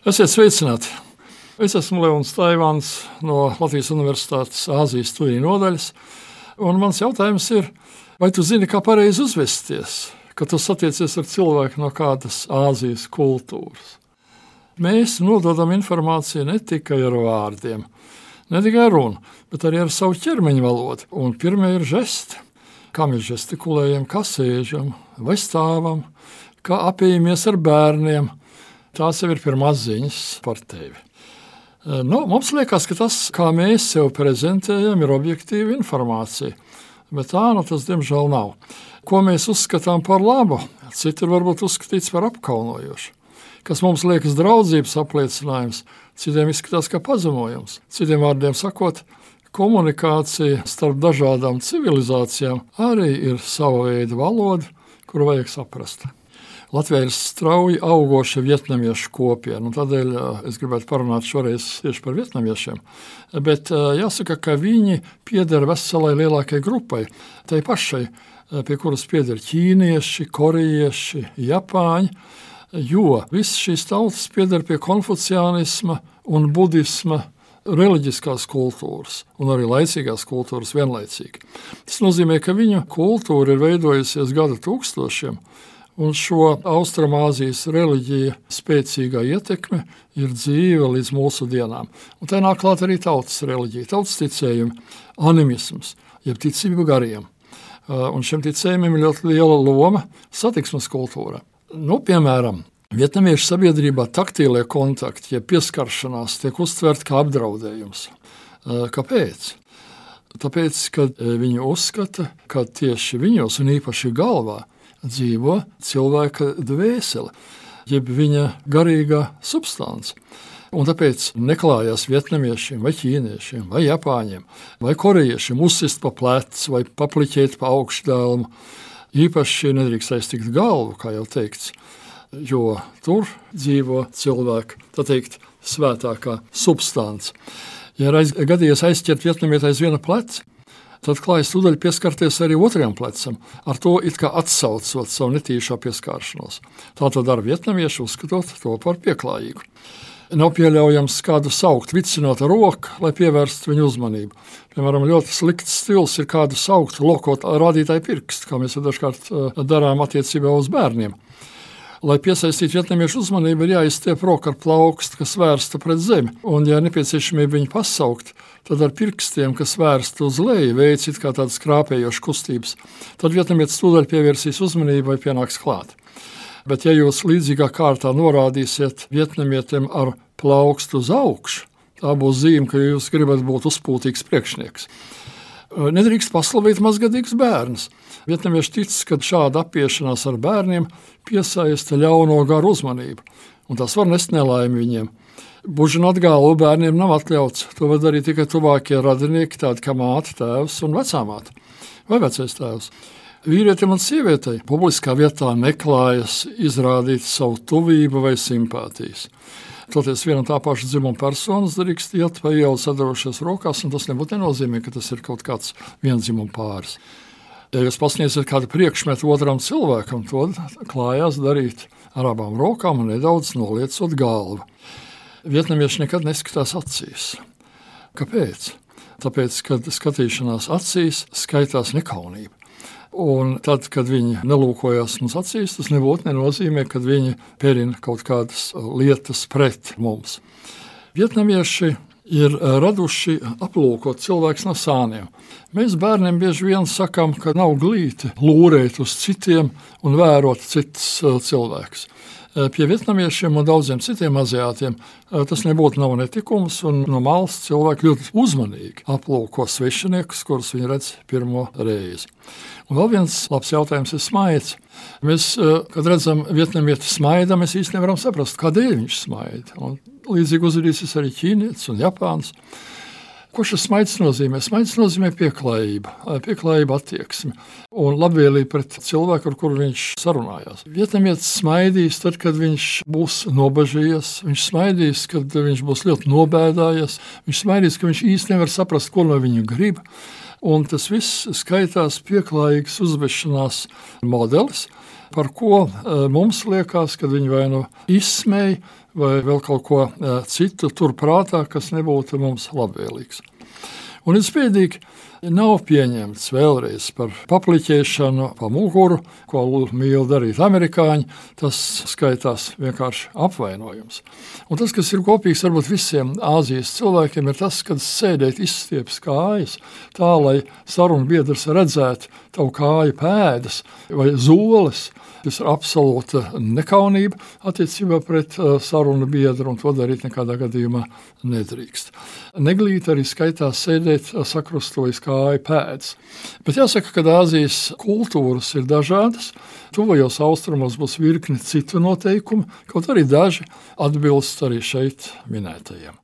Esiet sveicināti! Es esmu Leons Taivāns no Latvijas Universitātes Āzijas studiju nodaļas. Mans jautājums ir, vai tu zini, kā pareizi uzvesties, kad tu satiecies ar cilvēku no kādas Āzijas kultūras? Mēs nododam informāciju ne tikai ar vārdiem, ne tikai ar runu, bet arī ar savu ķermeņa valodu. Un pirmie ir žesti, kā mēs žestikulējam, kā sēžam vai stāvam, kā apējamies ar bērniem Tās jau ir pirmās ziņas par tevi. Eh, nu, mums liekas, ka tas, kā mēs sev prezentējam, ir objektīva informācija. Bet tā nu tas diemžēl nav. Ko mēs uzskatām par labu, citi varbūt uzskatīts par apkaunojošu. Kas mums liekas draudzības apliecinājums, citiem izskatās kā pazemojums. Citiem vārdiem sakot, komunikācija starp dažādām civilizācijām arī ir sava veida valoda, kuru vajag saprast. Latvijā ir strauji augoša vietnamiešu kopiena. Tādēļ es gribētu parunāt šoreiz tieši par vietnamiešiem. Bet jāsaka, ka viņi pieder veselai lielākajai grupai, tai pašai, pie kuras pieder ķīnieši, korejieši, japāņi. Jo visas šīs tautas pieder pie konfuciānisma un budisma reliģiskās kultūras un arī laicīgās kultūras vienlaicīgi. Tas nozīmē, ka viņu kultūra ir veidojusies gadu tūkstošiem, Un šo Austrumāzijas reliģija spēcīgā ietekme ir dzīve līdz mūsu dienām. Un tā nāk klāt arī tautas reliģija, tautas ticējumi, animisms, jeb ticība gariem. Uh, un šiem ticējumiem ir ļoti liela loma satiksmes kultūrā. Nu, piemēram, Vietnamiešu sabiedrībā taktīlie kontakti, ja pieskaršanās, tiek uztverta kā apdraudējums. Uh, kāpēc? Tāpēc, ka uh, viņi uzskata, ka tieši viņos, un īpaši galvā, dzīvo cilvēka dvēsele, jeb viņa garīgā substance. Un tāpēc neklājās vietnamiešiem, vai ķīniešiem, vai japāņiem, vai korejiešiem uzsist pa plecu vai papliķēt pa augšdēlmu. Īpaši nedrīkst aiztikt galvu, kā jau teikts, jo tur dzīvo cilvēka, tā teikt, svētākā substance. Ja reiz gadījies aizķert vietnamieti aiz viena pleca, tad klājas tūdaļ pieskarties arī otrajam plecam, ar to it kā atsaucot savu netīšo pieskāršanos. Tā to dara vietnamieši, uzskatot to par pieklājīgu. Nav pieļaujams kādu saukt, vicinot ar roku, lai pievērstu viņu uzmanību. Piemēram, ļoti slikts stils ir kādu saukt, lokot rādītāju pirkstu, kā mēs dažkārt eh, darām attiecībā uz bērniem. Lai piesaistītu vietnamiešu uzmanību, ir jāizstiep roka ar plaukstu, kas vērsta pret zemi, un, ja nepieciešamība viņu pasaukt, tad ar pirkstiem, kas vērsta uz leju, veids kā tādas krāpējošas kustības. Tad vietnamietis tūdaļ pievērsīs uzmanību vai pienāks klāt. Bet, ja jūs līdzīgā kārtā norādīsiet vietnamietim ar plaukstu uz augšu, tā būs zīme, ka jūs gribat būt uzpūtīgs priekšnieks. Nedrīkst paslavīt mazgadīgus bērnus. Vietnamieši tic, ka šāda apiešanās ar bērniem piesaista ļauno garu uzmanību, un tas var nest nelaimi viņiem. Bužināt galvu bērniem nav atļauts. To var darīt tikai tuvākie radinieki, tādi kā māte, tēvs un vecāmāte vai vecais tēvs. Vīrietim un sievietei publiskā vietā neklājas izrādīt savu tuvību vai simpātijas. Toties viena tā paša dzimuma personas drīkst iet pa ielu sadarošās rokās, un tas nebūtu nenozīmē, ka tas ir kaut kāds vienzimuma pāris. Ja jūs pasniedzat kādu priekšmetu otram cilvēkam, to klājās darīt ar abām rokām un nedaudz noliecot galvu. Vietnamieši nekad neskatās acīs. Kāpēc? Tāpēc, kad skatīšanās acīs skaitās nekaunība. Un tad, kad viņi nelūkojas mums acīs, tas nebūtu nenozīmē, ka viņi pērina kaut kādas lietas pret mums. Vietnamieši ir eh, raduši aplūkot cilvēks no sāniem. Mēs bērniem bieži vien sakām, ka nav glīti lūrēt uz citiem un vērot citus eh, cilvēkus. Eh, pie vietnamiešiem un daudziem citiem aziātiem tas nebūtu nav netikums, un no malas cilvēki ļoti uzmanīgi aplūko svešiniekus, kurus viņi redz pirmo reizi. Un vēl viens labs jautājums ir smaids. Mēs, kad redzam vietnamieti smaidu, mēs īstenībā nevaram saprast, kādēļ viņš smaida. Un Līdzīgi uzvedīsies arī ķīnietis un japāns. Ko šis smaids nozīmē? Smaids nozīmē pieklājību, pieklājību attieksmi un labvēlību pret cilvēku, ar kuru viņš sarunājās. Vietnamietis smaidīs tad, kad viņš būs nobažījies, viņš smaidīs, kad viņš būs ļoti nobēdājies, viņš smaidīs, ka viņš īsti nevar saprast, ko no viņa grib. Un tas viss skaitās pieklājīgs uzvešanās modelis, par ko mums liekas, ka viņi vai nu izsmēja, vai vēl kaut ko citu turprātā, kas nebūtu mums labvēlīgs. Un ir spēcīgi, nav pieņemts vēlreiz par papliķēšanu pa muguru, ko mīl darīt amerikāņi. Tas skaitās vienkārši apvainojums. Un tas, kas ir kopīgs varbūt visiem Āzijas cilvēkiem, ir tas, kad sēdēt izstieps kājas tā, lai sarunu biedrs redzētu tavu kāju pēdas vai zoles. Tas ir absolūta nekaunība attiecībā pret uh, sarunu biedru, un to darīt nekādā gadījumā nedrīkst. Neglīt arī skaitās sēdēt uh, sakrustojas kāju pēdas. Bet jāsaka, ka Āzijas kultūras ir dažādas. Tuvajos austrumos būs virkni citu noteikumu, kaut arī daži atbilst arī šeit minētajiem.